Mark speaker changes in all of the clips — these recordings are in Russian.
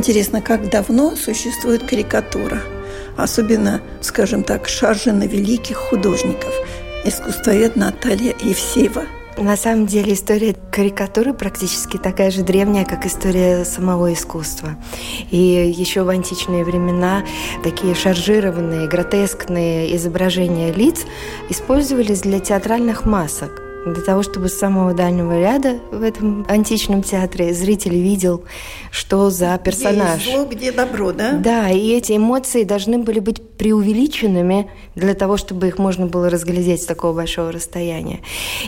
Speaker 1: Интересно, как давно существует карикатура? Особенно, скажем так, шаржи на великих художников. Искусствовед Наталья Евсеева –
Speaker 2: на самом деле история карикатуры практически такая же древняя, как история самого искусства. И еще в античные времена такие шаржированные, гротескные изображения лиц использовались для театральных масок для того, чтобы с самого дальнего ряда в этом античном театре зритель видел, что за персонаж.
Speaker 1: Где зло, где добро, да?
Speaker 2: Да, и эти эмоции должны были быть преувеличенными для того, чтобы их можно было разглядеть с такого большого расстояния.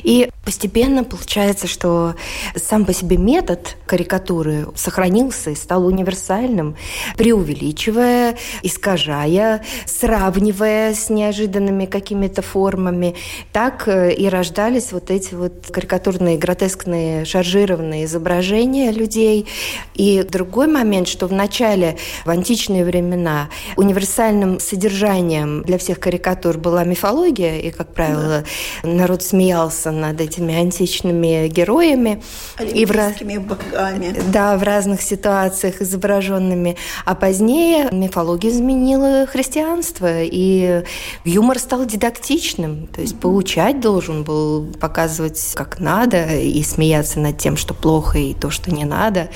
Speaker 2: И постепенно получается, что сам по себе метод карикатуры сохранился и стал универсальным, преувеличивая, искажая, сравнивая с неожиданными какими-то формами. Так э, и рождались вот вот эти вот карикатурные, гротескные, шаржированные изображения людей. И другой момент, что в начале, в античные времена, универсальным содержанием для всех карикатур была мифология, и, как правило, да. народ смеялся над этими античными героями.
Speaker 1: И в богами.
Speaker 2: Да, в разных ситуациях изображенными. А позднее мифология изменила христианство, и юмор стал дидактичным, то есть поучать должен был, показывать как надо и смеяться над тем, что плохо и то, что не надо.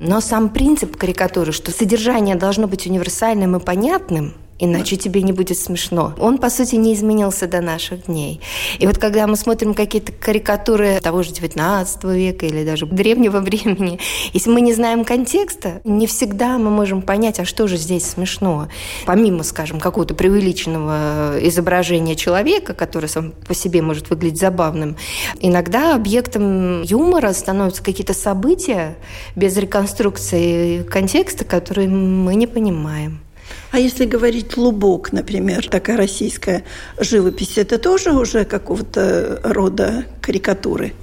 Speaker 2: Но сам принцип карикатуры, что содержание должно быть универсальным и понятным – иначе тебе не будет смешно. Он, по сути, не изменился до наших дней. И вот когда мы смотрим какие-то карикатуры того же 19 века или даже древнего времени, если мы не знаем контекста, не всегда мы можем понять, а что же здесь смешно. Помимо, скажем, какого-то преувеличенного изображения человека, который сам по себе может выглядеть забавным, иногда объектом юмора становятся какие-то события без реконструкции контекста, которые мы не понимаем.
Speaker 1: А если говорить лубок, например, такая российская живопись, это тоже уже какого-то рода карикатуры?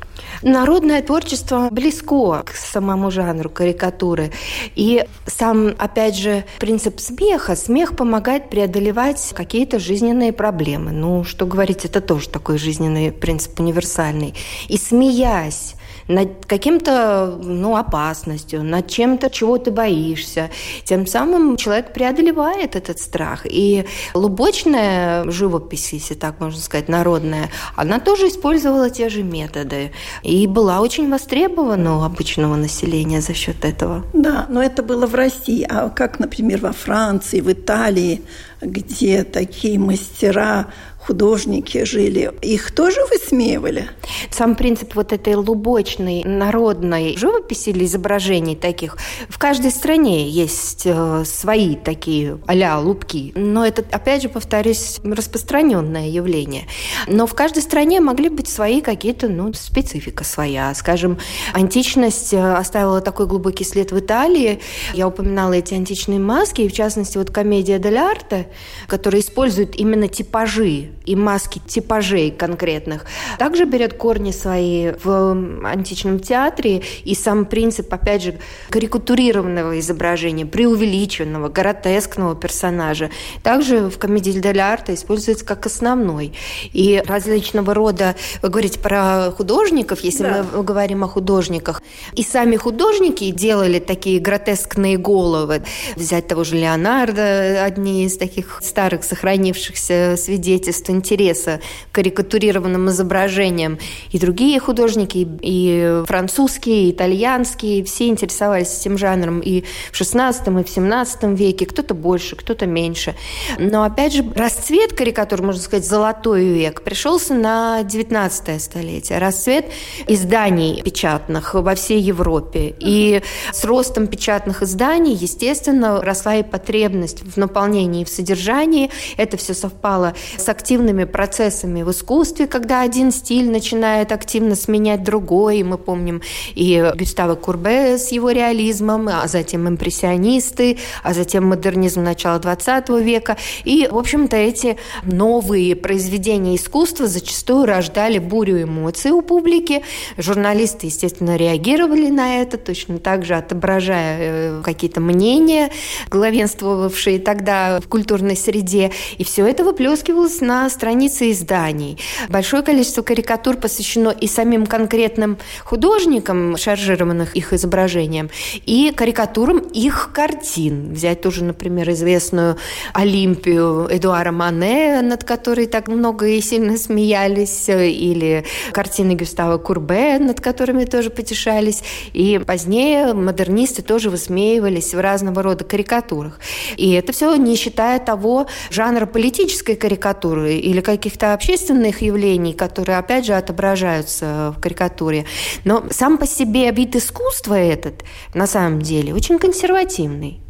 Speaker 2: Народное творчество близко к самому жанру карикатуры. И сам, опять же, принцип смеха. Смех помогает преодолевать какие-то жизненные проблемы. Ну, что говорить, это тоже такой жизненный принцип универсальный. И смеясь, над каким-то ну, опасностью, над чем-то, чего ты боишься. Тем самым человек преодолевает этот страх. И лубочная живопись, если так можно сказать, народная, она тоже использовала те же методы. И была очень востребована у обычного населения за счет этого.
Speaker 1: Да, но это было в России. А как, например, во Франции, в Италии, где такие мастера художники жили, их тоже высмеивали?
Speaker 2: Сам принцип вот этой лубочной народной живописи или изображений таких, в каждой стране есть э, свои такие а лубки. Но это, опять же, повторюсь, распространенное явление. Но в каждой стране могли быть свои какие-то, ну, специфика своя. Скажем, античность э, оставила такой глубокий след в Италии. Я упоминала эти античные маски, и в частности, вот комедия дель арте, которая использует именно типажи и маски типажей конкретных, также берет корни свои в античном театре, и сам принцип, опять же, карикатурированного изображения, преувеличенного, гротескного персонажа, также в комедии дель арта используется как основной. И различного рода, вы говорите про художников, если да. мы говорим о художниках, и сами художники делали такие гротескные головы. Взять того же Леонардо, одни из таких старых сохранившихся свидетельств интереса к карикатурированным изображениям. и другие художники, и французские, и итальянские, все интересовались этим жанром и в XVI, и в XVII веке, кто-то больше, кто-то меньше. Но, опять же, расцвет карикатур, можно сказать, золотой век, пришелся на XIX столетие. Расцвет изданий печатных во всей Европе. И с ростом печатных изданий, естественно, росла и потребность в наполнении и в содержании. Это все совпало с активными процессами в искусстве, когда один стиль начинает активно сменять другой. Мы помним и Гюстава Курбе с его реализмом, а затем импрессионисты, а затем модернизм начала XX века. И, в общем-то, эти новые произведения искусства зачастую рождали бурю эмоций у публики. Журналисты, естественно, реагировали на это, точно так же отображая э, какие-то мнения, главенствовавшие тогда в культурной среде. И все это выплескивалось на страницы изданий. Большое количество карикатур посвящено и самим конкретным художникам, шаржированных их изображениям, и карикатурам их картин. Взять тоже, например, известную Олимпию Эдуара Мане, над которой так много и сильно смеялись, или картины Гюстава Курбе, над которыми тоже потешались. И позднее модернисты тоже высмеивались в разного рода карикатурах. И это все не считая того жанра политической карикатуры или каких-то общественных явлений, которые, опять же, отображаются в карикатуре. Но сам по себе вид искусства этот, на самом деле, очень консервативный.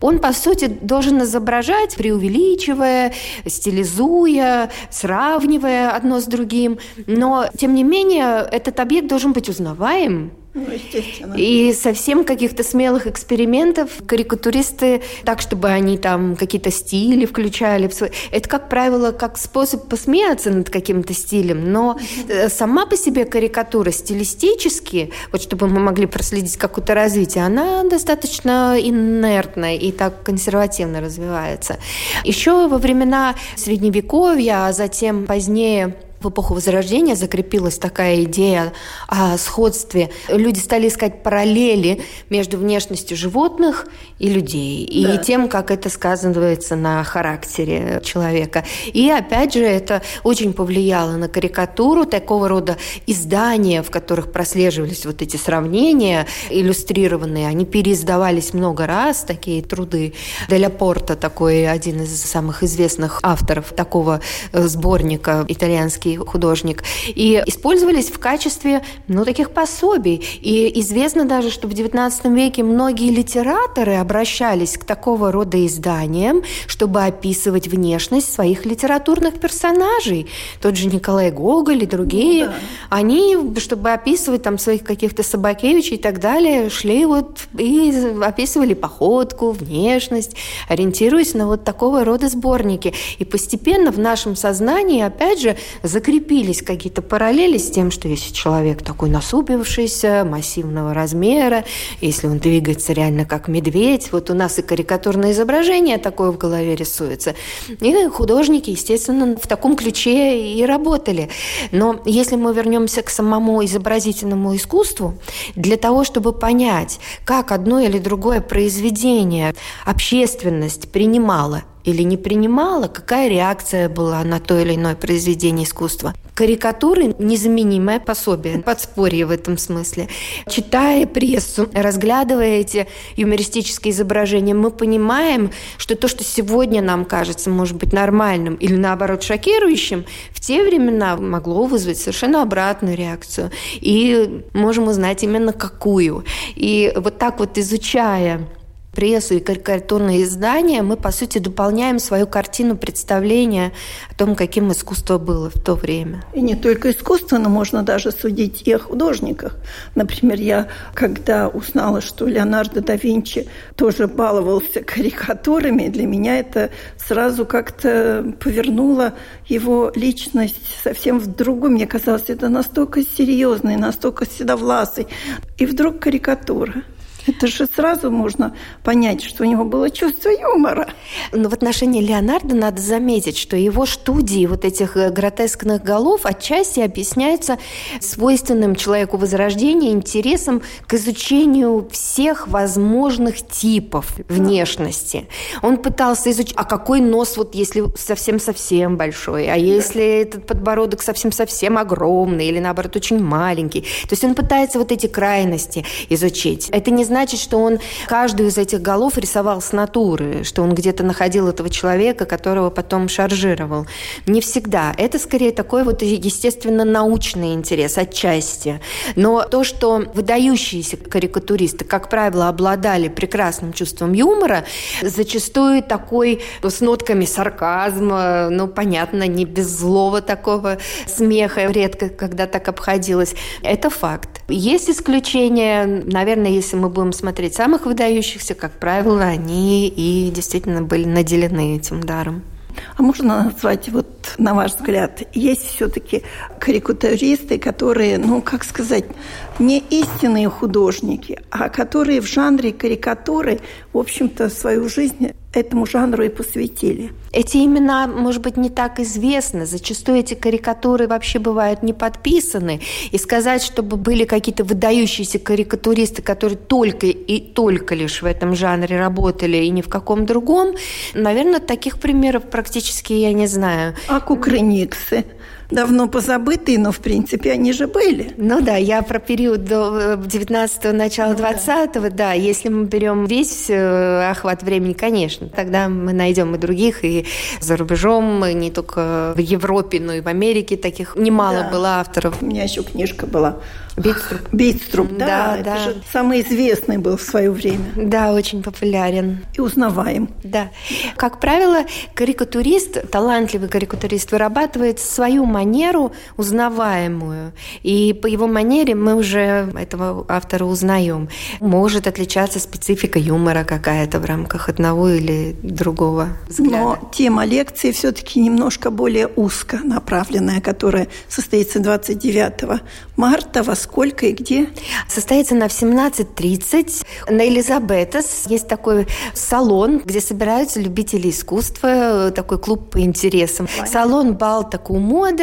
Speaker 2: Он, по сути, должен изображать, преувеличивая, стилизуя, сравнивая одно с другим. Но, тем не менее, этот объект должен быть узнаваем,
Speaker 1: ну.
Speaker 2: И совсем каких-то смелых экспериментов карикатуристы, так, чтобы они там какие-то стили включали. Это, как правило, как способ посмеяться над каким-то стилем, но э, сама по себе карикатура стилистически, вот чтобы мы могли проследить какое-то развитие, она достаточно инертная и так консервативно развивается. Еще во времена Средневековья, а затем позднее в эпоху Возрождения закрепилась такая идея о сходстве. Люди стали искать параллели между внешностью животных и людей, да. и тем, как это сказывается на характере человека. И опять же, это очень повлияло на карикатуру такого рода издания, в которых прослеживались вот эти сравнения иллюстрированные. Они переиздавались много раз, такие труды. Деля Порта, такой один из самых известных авторов такого э, сборника итальянский итальянский художник, и использовались в качестве ну, таких пособий. И известно даже, что в XIX веке многие литераторы обращались к такого рода изданиям, чтобы описывать внешность своих литературных персонажей. Тот же Николай Гоголь и другие. Ну, да. Они, чтобы описывать там своих каких-то Собакевичей и так далее, шли вот и описывали походку, внешность, ориентируясь на вот такого рода сборники. И постепенно в нашем сознании, опять же, закрепились какие-то параллели с тем, что если человек такой насупившийся, массивного размера, если он двигается реально как медведь, вот у нас и карикатурное изображение такое в голове рисуется. И художники, естественно, в таком ключе и работали. Но если мы вернемся к самому изобразительному искусству, для того, чтобы понять, как одно или другое произведение общественность принимала или не принимала, какая реакция была на то или иное произведение искусства. Карикатуры – незаменимое пособие, подспорье в этом смысле. Читая прессу, разглядывая эти юмористические изображения, мы понимаем, что то, что сегодня нам кажется, может быть, нормальным или, наоборот, шокирующим, в те времена могло вызвать совершенно обратную реакцию. И можем узнать именно какую. И вот так вот изучая прессу и карикатурные издания, мы, по сути, дополняем свою картину представления о том, каким искусство было в то время.
Speaker 1: И не только искусство, но можно даже судить и о художниках. Например, я, когда узнала, что Леонардо да Винчи тоже баловался карикатурами, для меня это сразу как-то повернуло его личность совсем в другую. Мне казалось, это настолько серьезный, настолько седовласый. И вдруг карикатура – Это же сразу можно понять, что у него было чувство юмора.
Speaker 2: Но в отношении Леонардо надо заметить, что его студии вот этих э, гротескных голов отчасти объясняются свойственным человеку Возрождения интересом к изучению всех возможных типов внешности. Он пытался изучить, а какой нос вот если совсем-совсем большой, а если этот подбородок совсем-совсем огромный или наоборот очень маленький. То есть он пытается вот эти крайности изучить. Это не значит, что он каждую из этих голов рисовал с натуры, что он где-то находил этого человека, которого потом шаржировал. Не всегда. Это скорее такой вот естественно научный интерес отчасти. Но то, что выдающиеся карикатуристы, как правило, обладали прекрасным чувством юмора, зачастую такой с нотками сарказма, ну, понятно, не без злого такого смеха, редко когда так обходилось. Это факт. Есть исключения, наверное, если мы будем смотреть самых выдающихся, как правило, они и действительно были наделены этим даром.
Speaker 1: А можно назвать, вот на ваш взгляд, есть все-таки карикатуристы, которые, ну, как сказать, не истинные художники, а которые в жанре карикатуры, в общем-то, свою жизнь этому жанру и посвятили.
Speaker 2: Эти имена, может быть, не так известны. Зачастую эти карикатуры вообще бывают не подписаны. И сказать, чтобы были какие-то выдающиеся карикатуристы, которые только и только лишь в этом жанре работали и ни в каком другом, наверное, таких примеров практически я не знаю.
Speaker 1: А кукрыниксы? Давно позабытые, но в принципе они же были.
Speaker 2: Ну да, я про период до 19-го, начала ну, 20-го, да. да. Если мы берем весь э, охват времени, конечно, тогда мы найдем и других, и за рубежом, и не только в Европе, но и в Америке таких немало да. было авторов.
Speaker 1: У меня еще книжка была
Speaker 2: Битструп.
Speaker 1: Битструп, да. да это да. же самый известный был в свое время.
Speaker 2: Да, очень популярен.
Speaker 1: И узнаваем.
Speaker 2: Да. Как правило, карикатурист, талантливый карикатурист вырабатывает свою манеру узнаваемую. И по его манере мы уже этого автора узнаем. Может отличаться специфика юмора какая-то в рамках одного или другого взгляда.
Speaker 1: Но тема лекции все-таки немножко более узко направленная, которая состоится 29 марта в сколько и где?
Speaker 2: Состоится она в 17.30 на Элизабетас. Есть такой салон, где собираются любители искусства, такой клуб по интересам. Понятно. Салон Балта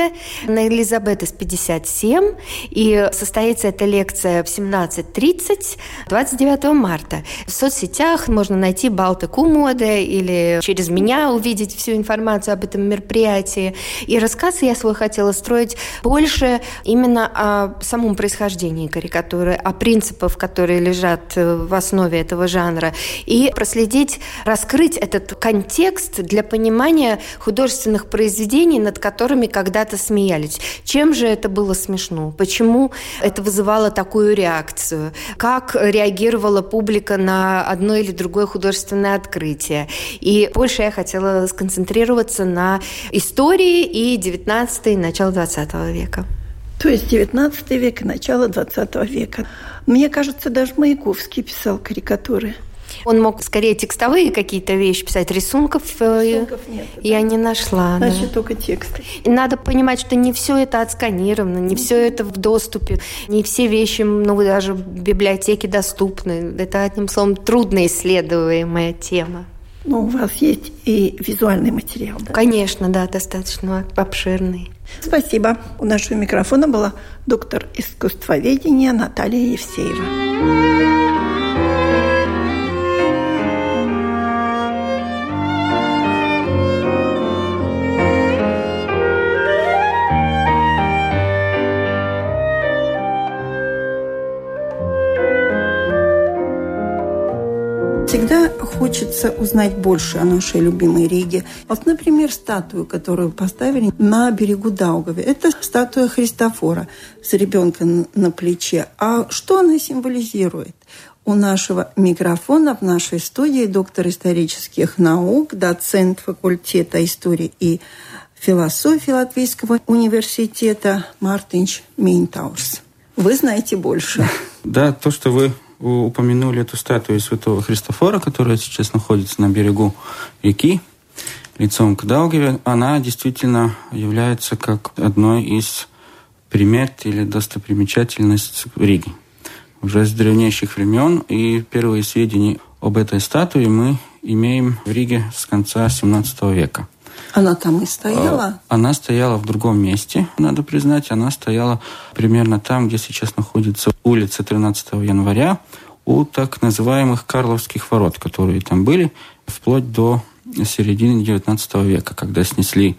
Speaker 2: Кумода на Элизабетас 57. И состоится эта лекция в 17.30 29 марта. В соцсетях можно найти Балта Кумода или через меня увидеть всю информацию об этом мероприятии. И рассказ я свой хотела строить больше именно о самом происхождении карикатуры, о принципах, которые лежат в основе этого жанра, и проследить, раскрыть этот контекст для понимания художественных произведений, над которыми когда-то смеялись. Чем же это было смешно? Почему это вызывало такую реакцию? Как реагировала публика на одно или другое художественное открытие? И больше я хотела сконцентрироваться на истории и 19 и начало 20 века.
Speaker 1: То есть 19 век и начало 20 века. Мне кажется, даже Маяковский писал карикатуры.
Speaker 2: Он мог скорее текстовые какие-то вещи писать, рисунков,
Speaker 1: э, рисунков нет,
Speaker 2: я да? не нашла.
Speaker 1: Значит, да. только тексты.
Speaker 2: И надо понимать, что не все это отсканировано, не все это в доступе, не все вещи, ну, даже в библиотеке доступны. Это, одним словом, трудно исследуемая тема.
Speaker 1: Ну, у вас есть и визуальный материал, да?
Speaker 2: Конечно, да, достаточно обширный.
Speaker 1: Спасибо. У нашего микрофона была доктор искусствоведения Наталья Евсеева. Хочется узнать больше о нашей любимой Риге. Вот, например, статую, которую поставили на берегу Даугаве. Это статуя Христофора с ребенком на плече. А что она символизирует? У нашего микрофона в нашей студии доктор исторических наук, доцент факультета истории и философии Латвийского университета Мартинч Мейнтаурс. Вы знаете больше.
Speaker 3: Да, то, что вы упомянули эту статую святого Христофора, которая сейчас находится на берегу реки, лицом к Даугаве, она действительно является как одной из примет или достопримечательностей Риги. уже с древнейших времен, и первые сведения об этой статуе мы имеем в Риге с конца 17 века.
Speaker 1: Она там и стояла? А,
Speaker 3: она стояла в другом месте, надо признать. Она стояла примерно там, где сейчас находится улица 13 января, у так называемых Карловских ворот, которые там были вплоть до середины XIX века, когда снесли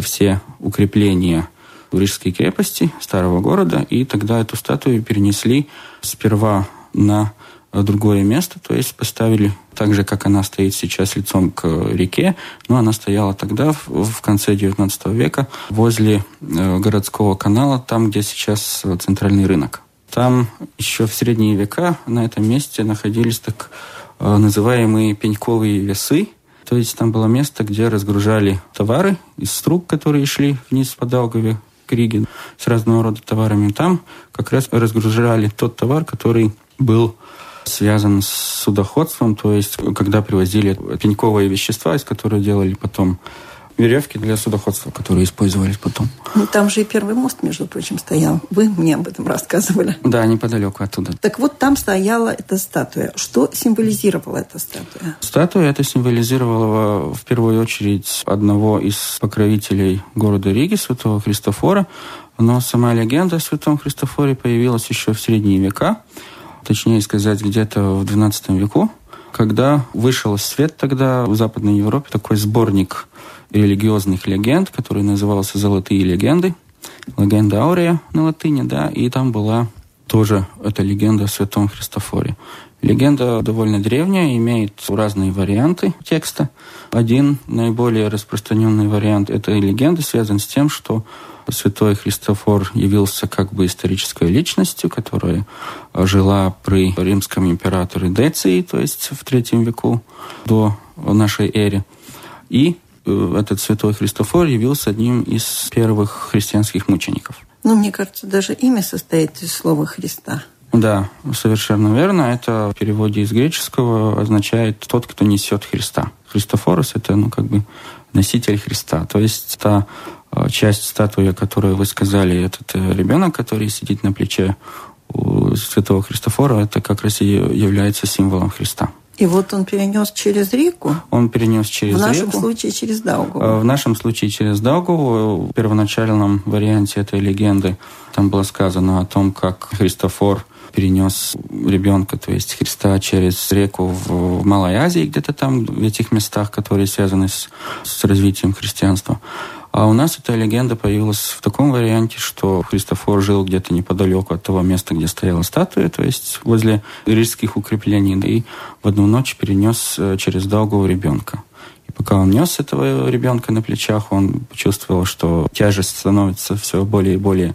Speaker 3: все укрепления Рижской крепости, старого города, и тогда эту статую перенесли сперва на другое место, то есть поставили так же, как она стоит сейчас лицом к реке, но она стояла тогда, в конце XIX века, возле э, городского канала, там, где сейчас центральный рынок. Там еще в средние века на этом месте находились так э, называемые пеньковые весы, то есть там было место, где разгружали товары из струк, которые шли вниз по Даугаве к Риге с разного рода товарами. Там как раз разгружали тот товар, который был связан с судоходством, то есть когда привозили пеньковые вещества, из которых делали потом веревки для судоходства, которые использовались потом.
Speaker 1: Ну, там же и первый мост, между прочим, стоял. Вы мне об этом рассказывали.
Speaker 3: Да, неподалеку оттуда.
Speaker 1: Так вот, там стояла эта статуя. Что символизировала эта статуя?
Speaker 3: Статуя это символизировала в первую очередь одного из покровителей города Риги, святого Христофора. Но сама легенда о святом Христофоре появилась еще в средние века точнее сказать, где-то в XII веку, когда вышел в свет тогда в Западной Европе такой сборник религиозных легенд, который назывался «Золотые легенды», легенда Аурия на латыни, да, и там была тоже эта легенда о Святом Христофоре. Легенда довольно древняя, имеет разные варианты текста. Один наиболее распространенный вариант этой легенды связан с тем, что святой Христофор явился как бы исторической личностью, которая жила при римском императоре Деции, то есть в третьем веку до нашей эры. И э, этот святой Христофор явился одним из первых христианских мучеников.
Speaker 1: Ну, мне кажется, даже имя состоит из слова Христа.
Speaker 3: Да, совершенно верно. Это в переводе из греческого означает «тот, кто несет Христа». Христофорос – это, ну, как бы носитель Христа. То есть та э, часть статуи, которую вы сказали, этот э, ребенок, который сидит на плече у святого Христофора, это как раз и является символом Христа.
Speaker 1: И вот он перенес через реку?
Speaker 3: Он перенес через реку.
Speaker 1: В нашем реку. случае через Даугаву?
Speaker 3: Э, в нашем случае через Даугаву. В первоначальном варианте этой легенды там было сказано о том, как Христофор перенес ребенка, то есть Христа, через реку в Малой Азии, где-то там, в этих местах, которые связаны с, с развитием христианства. А у нас эта легенда появилась в таком варианте, что Христофор жил где-то неподалеку от того места, где стояла статуя, то есть возле рижских укреплений, и в одну ночь перенес э, через Даугаву ребенка. И пока он нес этого ребенка на плечах, он почувствовал, что тяжесть становится все более и более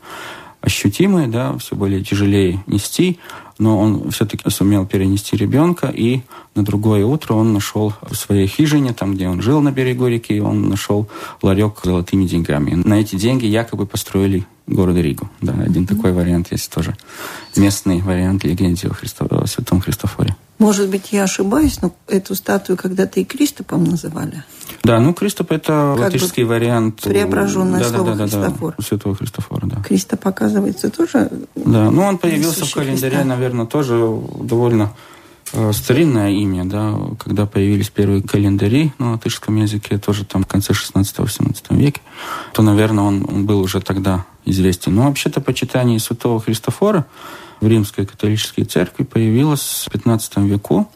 Speaker 3: ощутимые, да, все более тяжелее нести, но он все-таки сумел перенести ребенка, и на другое утро он нашел в своей хижине, там, где он жил на берегу реки, он нашел ларек с золотыми деньгами. На эти деньги якобы построили город Ригу. Да, один mm-hmm. такой вариант есть тоже. Местный вариант легенды о, Христо... о Святом Христофоре.
Speaker 1: Может быть, я ошибаюсь, но эту статую когда-то и Кристопом называли.
Speaker 3: Да, ну Кристоп это как латышский вариант.
Speaker 1: Преображенное да, слово да, да,
Speaker 3: Христофор. Да, Святого Христофора, да.
Speaker 1: Кристоп, оказывается, тоже...
Speaker 3: Да, ну он появился в календаре, Христа. наверное, тоже довольно э, старинное имя, да, когда появились первые календари на латышском языке, тоже там в конце 16-18 веке, то, наверное, он, он был уже тогда известен. Но вообще-то почитание святого Христофора в римской католической церкви появилось в 15 веку.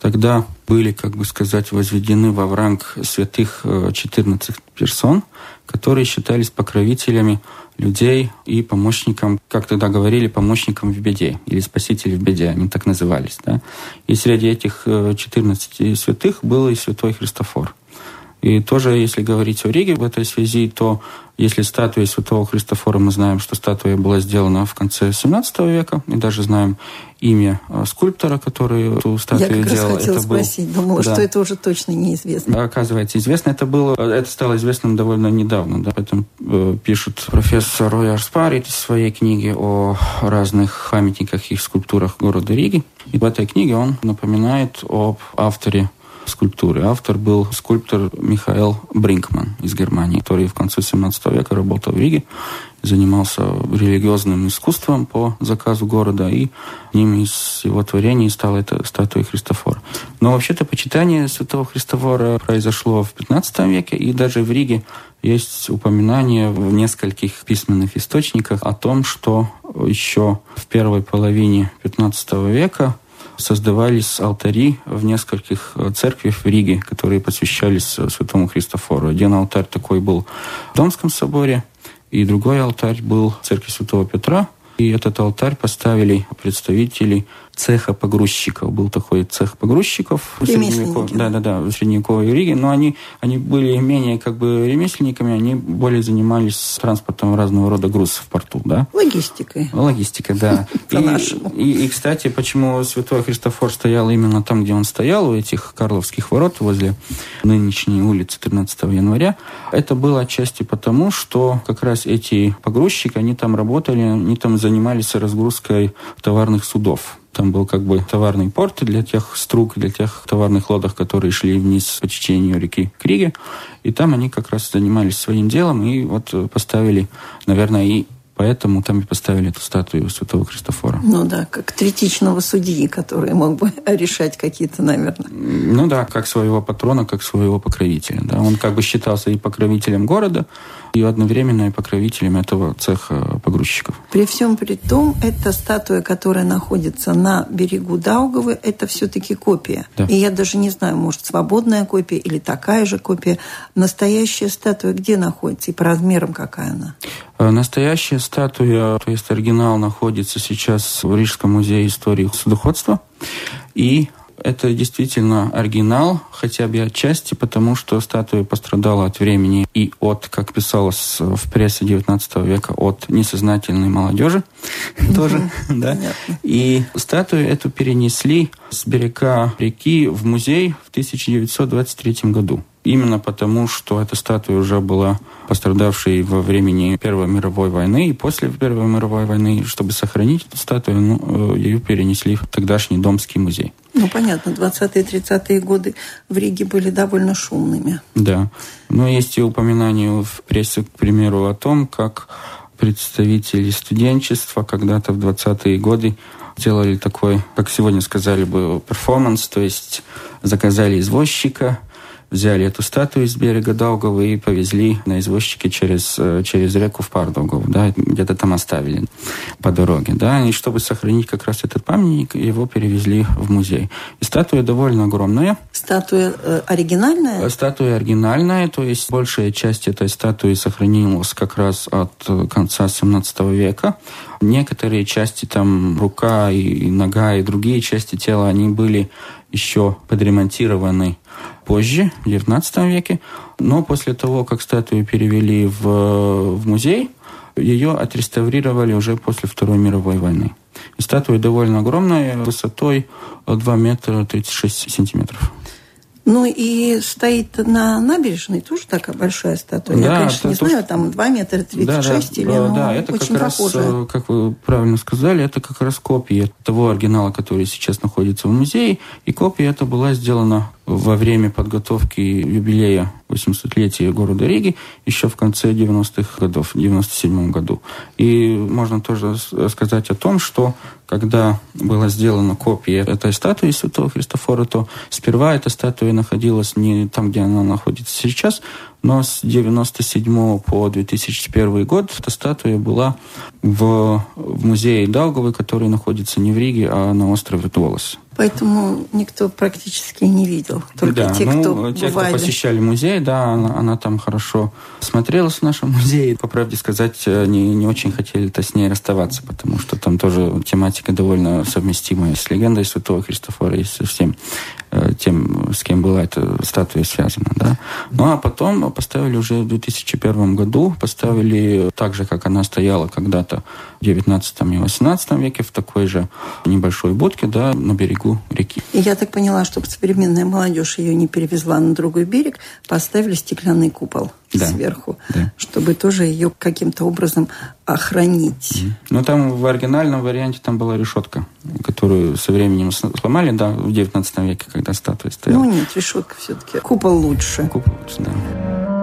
Speaker 3: Тогда были, как бы сказать, возведены во ранг святых 14 э, персон, которые считались покровителями людей и помощником, как тогда говорили, помощником в беде или спасителей в беде, они так назывались. Да? И среди этих 14 э, святых был и святой Христофор. И тоже, если говорить о Риге в этой связи, то если статуя Святого Христофора, мы знаем, что статуя была сделана в конце 17 века, и даже знаем имя э, скульптора, который эту статую
Speaker 1: Я как
Speaker 3: делал.
Speaker 1: раз хотела это спросить, был... думала, да. что это уже точно неизвестно.
Speaker 3: Оказывается, известно. Это было, это стало известным довольно недавно. Да. Об э, пишет профессор Рой Арспарит в своей книге о разных памятниках и скульптурах города Риги. И в этой книге он напоминает об авторе скульптуры. Автор был скульптор Михаил Бринкман из Германии, который в конце 17 века работал в Риге. занимался религиозным искусством по заказу города, и одним из его творений стала эта статуя Христофора. Но вообще-то почитание святого Христофора произошло в 15 веке, и даже в Риге есть упоминание в нескольких письменных источниках о том, что еще в первой половине 15 века создавались алтари в нескольких церквях в Риге, которые посвящались святому Христофору. Один алтарь такой был в Домском соборе, и другой алтарь был в церкви Святого Петра. И этот алтарь поставили представители цеха погрузчиков. Был такой цех погрузчиков средневековой, да, да, да, в средневековой Риге, но они, они были менее как бы ремесленниками, они более занимались транспортом разного рода грузов в порту, да.
Speaker 1: Логистикой.
Speaker 3: Логистика, да. И, и, и, кстати, почему Святой Христофор стоял именно там, где он стоял, у этих Карловских ворот, возле нынешней улицы 13 января, это было отчасти потому, что как раз эти погрузчики, они там работали, они там занимались разгрузкой товарных судов. Там был как бы товарный порт для тех струк, для тех товарных лодок, которые шли вниз по течению реки Криги. И там они как раз занимались своим делом и вот поставили, наверное, и Поэтому там и поставили эту статую святого Христофора.
Speaker 1: Ну да, как третичного судьи, который мог бы решать какие-то, наверное.
Speaker 3: Ну да, как своего патрона, как своего покровителя. Да. Он как бы считался и покровителем города, и одновременно и покровителем этого цеха погрузчиков.
Speaker 1: При всем при том, эта статуя, которая находится на берегу Даугавы, это все-таки копия. Да. И я даже не знаю, может, свободная копия или такая же копия. Настоящая статуя где находится и по размерам какая она?
Speaker 3: Э, настоящая статуя, то есть оригинал, находится сейчас в Рижском музее истории судоходства. И это действительно оригинал, хотя бы отчасти, потому что статуя пострадала от времени и от, как писалось в прессе XIX века, от несознательной молодежи тоже. да. И статую эту перенесли с берега реки в музей в 1923 году. Именно потому, что эта статуя уже была пострадавшей во времени Первой мировой войны и после Первой мировой войны. Чтобы сохранить эту статую, ну, э, ее перенесли в тогдашний Домский музей.
Speaker 1: Ну, понятно, 20-е 30-е годы в Риге были довольно шумными.
Speaker 3: Да. Но есть и упоминания в прессе, к примеру, о том, как представители студенчества когда-то в 20-е годы сделали такой, как сегодня сказали бы, перформанс, то есть заказали извозчика, взяли эту статую из берега Долгова и повезли на извозчике через, э, через реку в Пардолгову, да, где-то там оставили по дороге, да, и чтобы сохранить как раз этот памятник, его перевезли в музей. И статуя довольно огромная.
Speaker 1: Статуя э, оригинальная? Э,
Speaker 3: статуя оригинальная, то есть большая часть этой статуи сохранилась как раз от конца 17 века. Некоторые части, там рука и нога и другие части тела, они были еще подремонтированы позже, в XIX веке. Но после того, как статую перевели в, в музей, ее отреставрировали уже после Второй мировой войны. И статуя довольно огромная, высотой 2 метра 36 сантиметров.
Speaker 1: Ну и стоит на набережной тоже такая большая статуя. Да, Я, конечно, не то, знаю, там 2 метра 36 да, да, или
Speaker 3: да, да, это очень как похоже. раз, как вы правильно сказали, это как раз копия того оригинала, который сейчас находится в музее. И копия эта была сделана во время подготовки юбилея 800-летия города Риги еще в конце 90-х годов, в 97 году. И можно тоже сказать о том, что когда была сделана копия этой статуи Святого Христофора, то сперва эта статуя находилась не там, где она находится сейчас, но с 97 по 2001 год эта статуя была в, в музее Даугавы, который находится не в Риге, а на острове Туолос.
Speaker 1: Поэтому никто практически не видел. Только
Speaker 3: да,
Speaker 1: те,
Speaker 3: ну,
Speaker 1: кто
Speaker 3: те,
Speaker 1: бывали.
Speaker 3: кто посещали музей, да, она, она там хорошо смотрелась в нашем музее. По правде сказать, не, не очень хотели-то с ней расставаться, потому что там тоже тематика довольно совместимая с легендой Святого Христофора и со всем э, тем, с кем была эта статуя связана. Да. Ну а потом поставили уже в 2001 году, поставили так же, как она стояла когда-то в 19 и 18 веке, в такой же небольшой будке, да, на берегу реки.
Speaker 1: И я так поняла, чтобы современная молодежь ее не перевезла на другой берег, поставили стеклянный купол да. сверху, да. чтобы тоже ее каким-то образом охранить.
Speaker 3: Ну, там в оригинальном варианте там была решетка, которую со временем сломали, да, в 19 веке, когда статуя стояла.
Speaker 1: Ну, нет, решетка все-таки. Купол лучше.
Speaker 3: Купол лучше, да.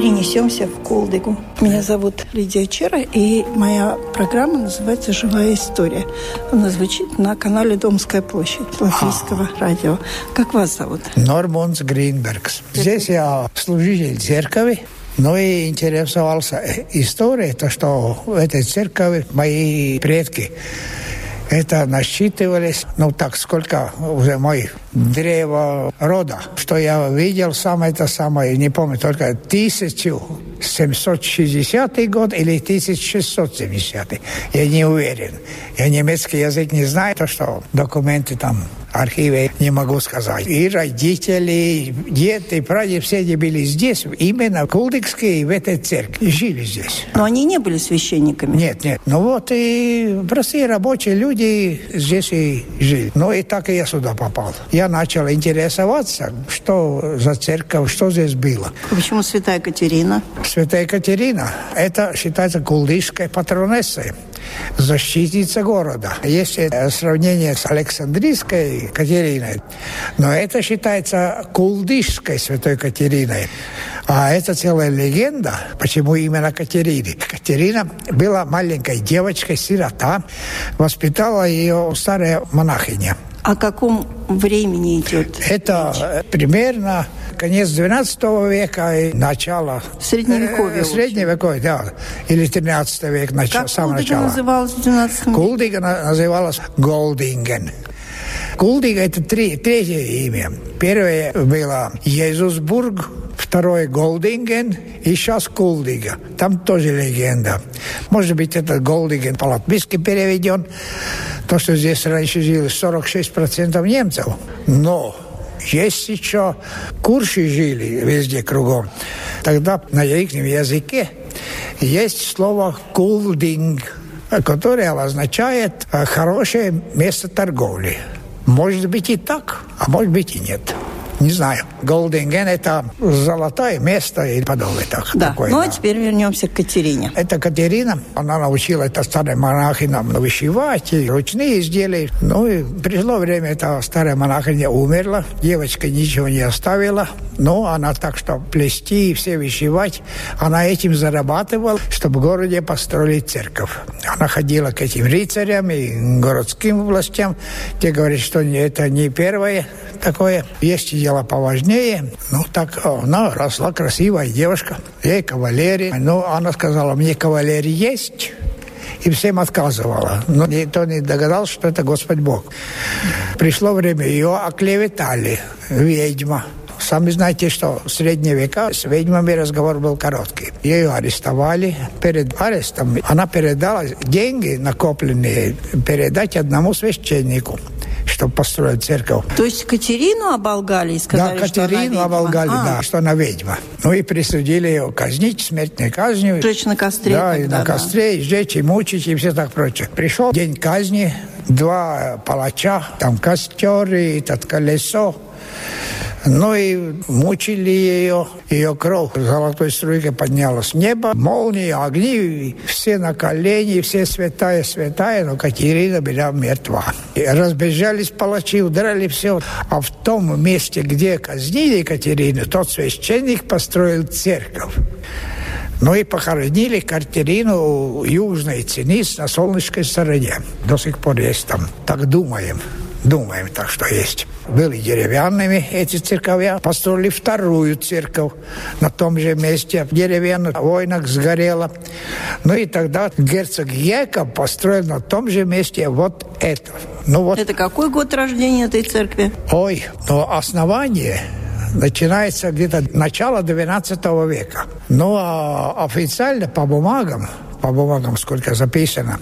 Speaker 1: Перенесемся в Колдыгу. Меня зовут Лидия Чера, и моя программа называется «Живая история». Она звучит на канале «Домская площадь» Латвийского а. радио. Как вас зовут?
Speaker 4: Нормунс Гринбергс. Здесь я служитель церкви. Ну и интересовался историей, то, что в этой церкви мои предки это насчитывались, ну так, сколько уже мой древо рода, что я видел сам это самое, не помню, только 1760 год или 1670, я не уверен. Я немецкий язык не знаю, то что документы там архиве не могу сказать. И родители, дед и прадед все они были здесь, именно кулдыкские, в этой церкви, жили здесь.
Speaker 1: Но они не были священниками?
Speaker 4: Нет, нет. Ну вот и простые рабочие люди здесь и жили. Ну и так и я сюда попал. Я начал интересоваться, что за церковь, что здесь было.
Speaker 1: Почему Святая Катерина?
Speaker 4: Святая Катерина, это считается кулдышской патронессой защитница города. Есть сравнение с Александрийской Катериной, но это считается кулдышской святой Катериной. А это целая легенда, почему именно Катерины. Катерина была маленькой девочкой, сирота, воспитала ее старая монахиня.
Speaker 1: О каком времени идет?
Speaker 4: Это речь? примерно конец 12 века и начало...
Speaker 1: Средневековье. Э,
Speaker 4: средневековье, да. Или 13 век, нач...
Speaker 1: как
Speaker 4: самое начало.
Speaker 1: называлась в 12 веке?
Speaker 4: Кулдига называлась Голдинген. Кулдига – это три, третье имя. Первое было Иисусбург, второе Голдинген и сейчас Кулдига. Там тоже легенда. Может быть, это Голдинген по-латвийски переведен. То, что здесь раньше жили 46% немцев. Но есть еще курши жили везде кругом. Тогда на их языке есть слово «кулдинг», которое означает «хорошее место торговли». Может быть и так, а может быть и нет. Не знаю. Голдинген – это золотое место и подобное. Так,
Speaker 1: да.
Speaker 4: Такое,
Speaker 1: ну,
Speaker 4: да.
Speaker 1: а теперь вернемся к Катерине.
Speaker 4: Это Катерина. Она научила это старой монахи нам вышивать и ручные изделия. Ну, и пришло время, эта старая монахиня умерла. Девочка ничего не оставила. Но она так что плести и все вышивать, она этим зарабатывала, чтобы в городе построили церковь. Она ходила к этим рыцарям и городским властям. Те говорят, что это не первое такое. Есть дело поважнее. Ну, так она росла красивая девушка. Ей кавалерия. Ну, она сказала, мне кавалерия есть и всем отказывала. Но никто не догадался, что это Господь Бог. Пришло время, ее оклеветали, ведьма. Сами знаете, что в средние века с ведьмами разговор был короткий. Ее арестовали. Перед арестом она передала деньги, накопленные, передать одному священнику чтобы построить церковь.
Speaker 1: То есть Катерину оболгали и сказали,
Speaker 4: Да, Катерину
Speaker 1: что она
Speaker 4: оболгали,
Speaker 1: а.
Speaker 4: да, что она ведьма. Ну и присудили ее казнить смертной казнью.
Speaker 1: Жечь на костре.
Speaker 4: Да,
Speaker 1: тогда,
Speaker 4: и на
Speaker 1: да.
Speaker 4: костре, и сжечь, и мучить, и все так прочее. Пришел день казни, два палача, там костер и этот колесо. Ну и мучили ее, ее кровь золотой струйкой поднялась с неба, молнии, огни, все на колени, все святая, святая, но Катерина была мертва. И разбежались палачи, удрали все. А в том месте, где казнили Екатерину, тот священник построил церковь. Ну и похоронили Катерину южной цениц на солнечной стороне. До сих пор есть там. Так думаем. Думаем так, что есть. Были деревянными эти церковья. Построили вторую церковь на том же месте. Деревянная война сгорела. Ну и тогда герцог Яков построил на том же месте вот это. Ну вот.
Speaker 1: Это какой год рождения этой церкви?
Speaker 4: Ой, но основание начинается где-то начало 12 века. Ну а официально по бумагам по бумагам сколько записано.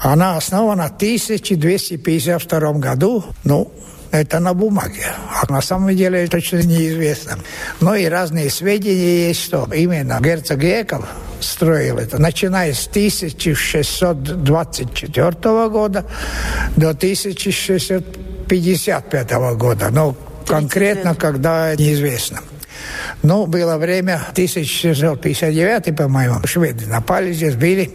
Speaker 4: Она основана в 1252 году. Ну, это на бумаге. А на самом деле точно неизвестно. Но и разные сведения есть, что именно герцог Яков строил это, начиная с 1624 года до 1655 года. Но конкретно, когда неизвестно. Но было время, 1659, по-моему, шведы напали здесь, били.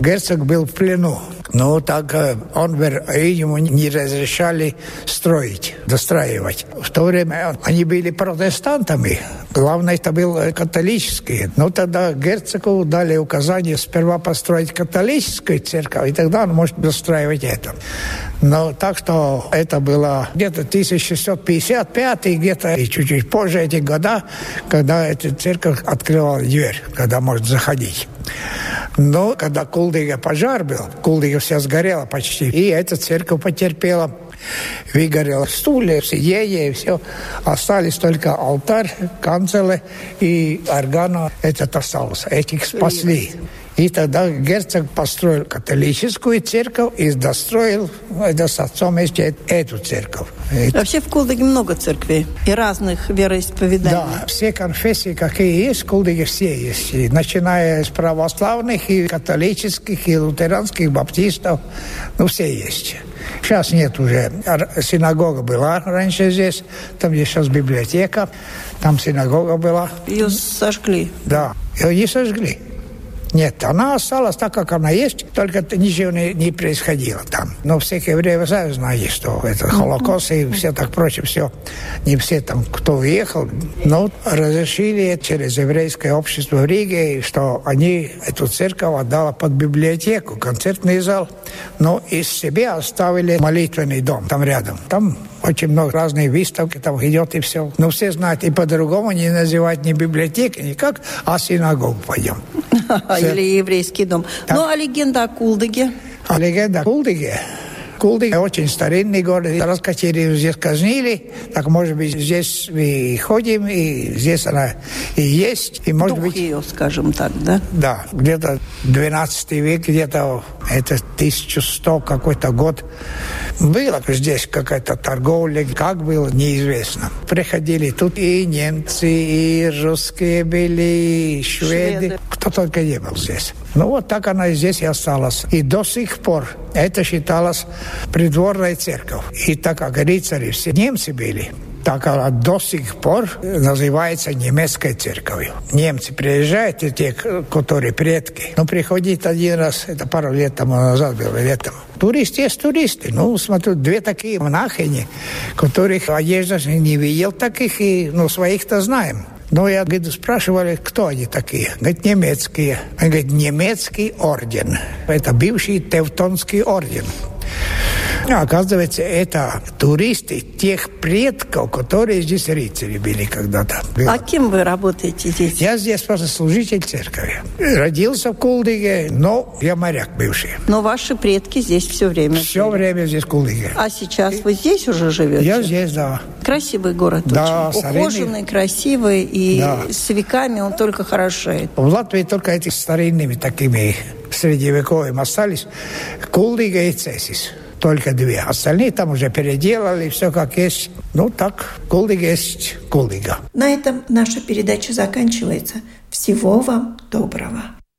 Speaker 4: Герцог был в плену. Ну, так э, он, ему не разрешали строить, достраивать. В то время они были протестантами. Главное, это был католический. Ну, тогда герцогу дали указание сперва построить католическую церковь, и тогда он может достраивать это. Но так что это было где-то 1655 где-то и чуть-чуть позже эти года, когда эта церковь открывала дверь, когда может заходить. Но когда Кулдига пожар был, Кулдига вся сгорела почти, и эта церковь потерпела выгорел стулья, сиденья и все. Остались только алтарь, канцелы и органа. Этот остался. Этих спасли. И тогда герцог построил католическую церковь и достроил это с отцом вместе эту церковь.
Speaker 1: Вообще в Кулдыге много церквей и разных вероисповеданий.
Speaker 4: Да, все конфессии, какие есть, в Кулдыге все есть. И начиная с православных, и католических, и лютеранских, баптистов, ну все есть. Сейчас нет уже. Синагога была раньше здесь, там где сейчас библиотека, там синагога была.
Speaker 1: Ее сожгли?
Speaker 4: Да, ее не сожгли. Нет, она осталась так, как она есть, только ничего не, не происходило там. Но всякие евреи сами знали, что это Холокост и все так прочее, все. Не все там, кто уехал, но разрешили через еврейское общество в Риге, что они эту церковь отдала под библиотеку, концертный зал, но из себя оставили молитвенный дом там рядом. Там очень много разных выставки там идет и все. Но все знают, и по-другому не называть не библиотеки никак, а синагогу пойдем.
Speaker 1: Или еврейский дом. Ну, а легенда о Кулдыге?
Speaker 4: А легенда о Кулдыге? Кулдык очень старинный город. Раскатерию здесь казнили. Так, может быть, здесь мы ходим, и здесь она и есть. И, может
Speaker 1: Дух
Speaker 4: быть,
Speaker 1: ее, скажем так, да?
Speaker 4: Да, где-то 12 век, где-то это 1100 какой-то год. Было здесь какая-то торговля, как было, неизвестно. Приходили тут и немцы, и русские были, и шведы. шведы. Кто только не был здесь. Ну вот так она и здесь и осталась. И до сих пор это считалось придворной церковь. И так как рыцари все немцы были, так она до сих пор называется немецкой церковью. Немцы приезжают, и те, которые предки, ну, приходит один раз, это пару лет тому назад было, летом. Туристы есть туристы. Ну, смотрю, две такие монахини, которых одежда не видел таких, и, ну, своих-то знаем. Но я, говорит, спрашивали, кто они такие. Говорит, немецкие. Он говорит, немецкий орден. Это бывший Тевтонский орден. А оказывается, это туристы тех предков, которые здесь рыцари были когда-то.
Speaker 1: А кем вы работаете здесь?
Speaker 4: Я здесь просто служитель церкви. Родился в Кулдыге, но я моряк бывший.
Speaker 1: Но ваши предки здесь все время
Speaker 4: Все
Speaker 1: жили.
Speaker 4: время здесь в Кулдыге.
Speaker 1: А сейчас вы здесь уже живете?
Speaker 4: Я здесь, да.
Speaker 1: Красивый город
Speaker 4: да,
Speaker 1: очень. Ухоженный, красивый, и
Speaker 4: да.
Speaker 1: с веками он только хорошеет.
Speaker 4: В Латвии только эти старинными такими средневековыми остались Кулдыга и Цесис только две. Остальные там уже переделали, все как есть. Ну так, Кулдига есть Кулдига.
Speaker 1: На этом наша передача заканчивается. Всего вам доброго.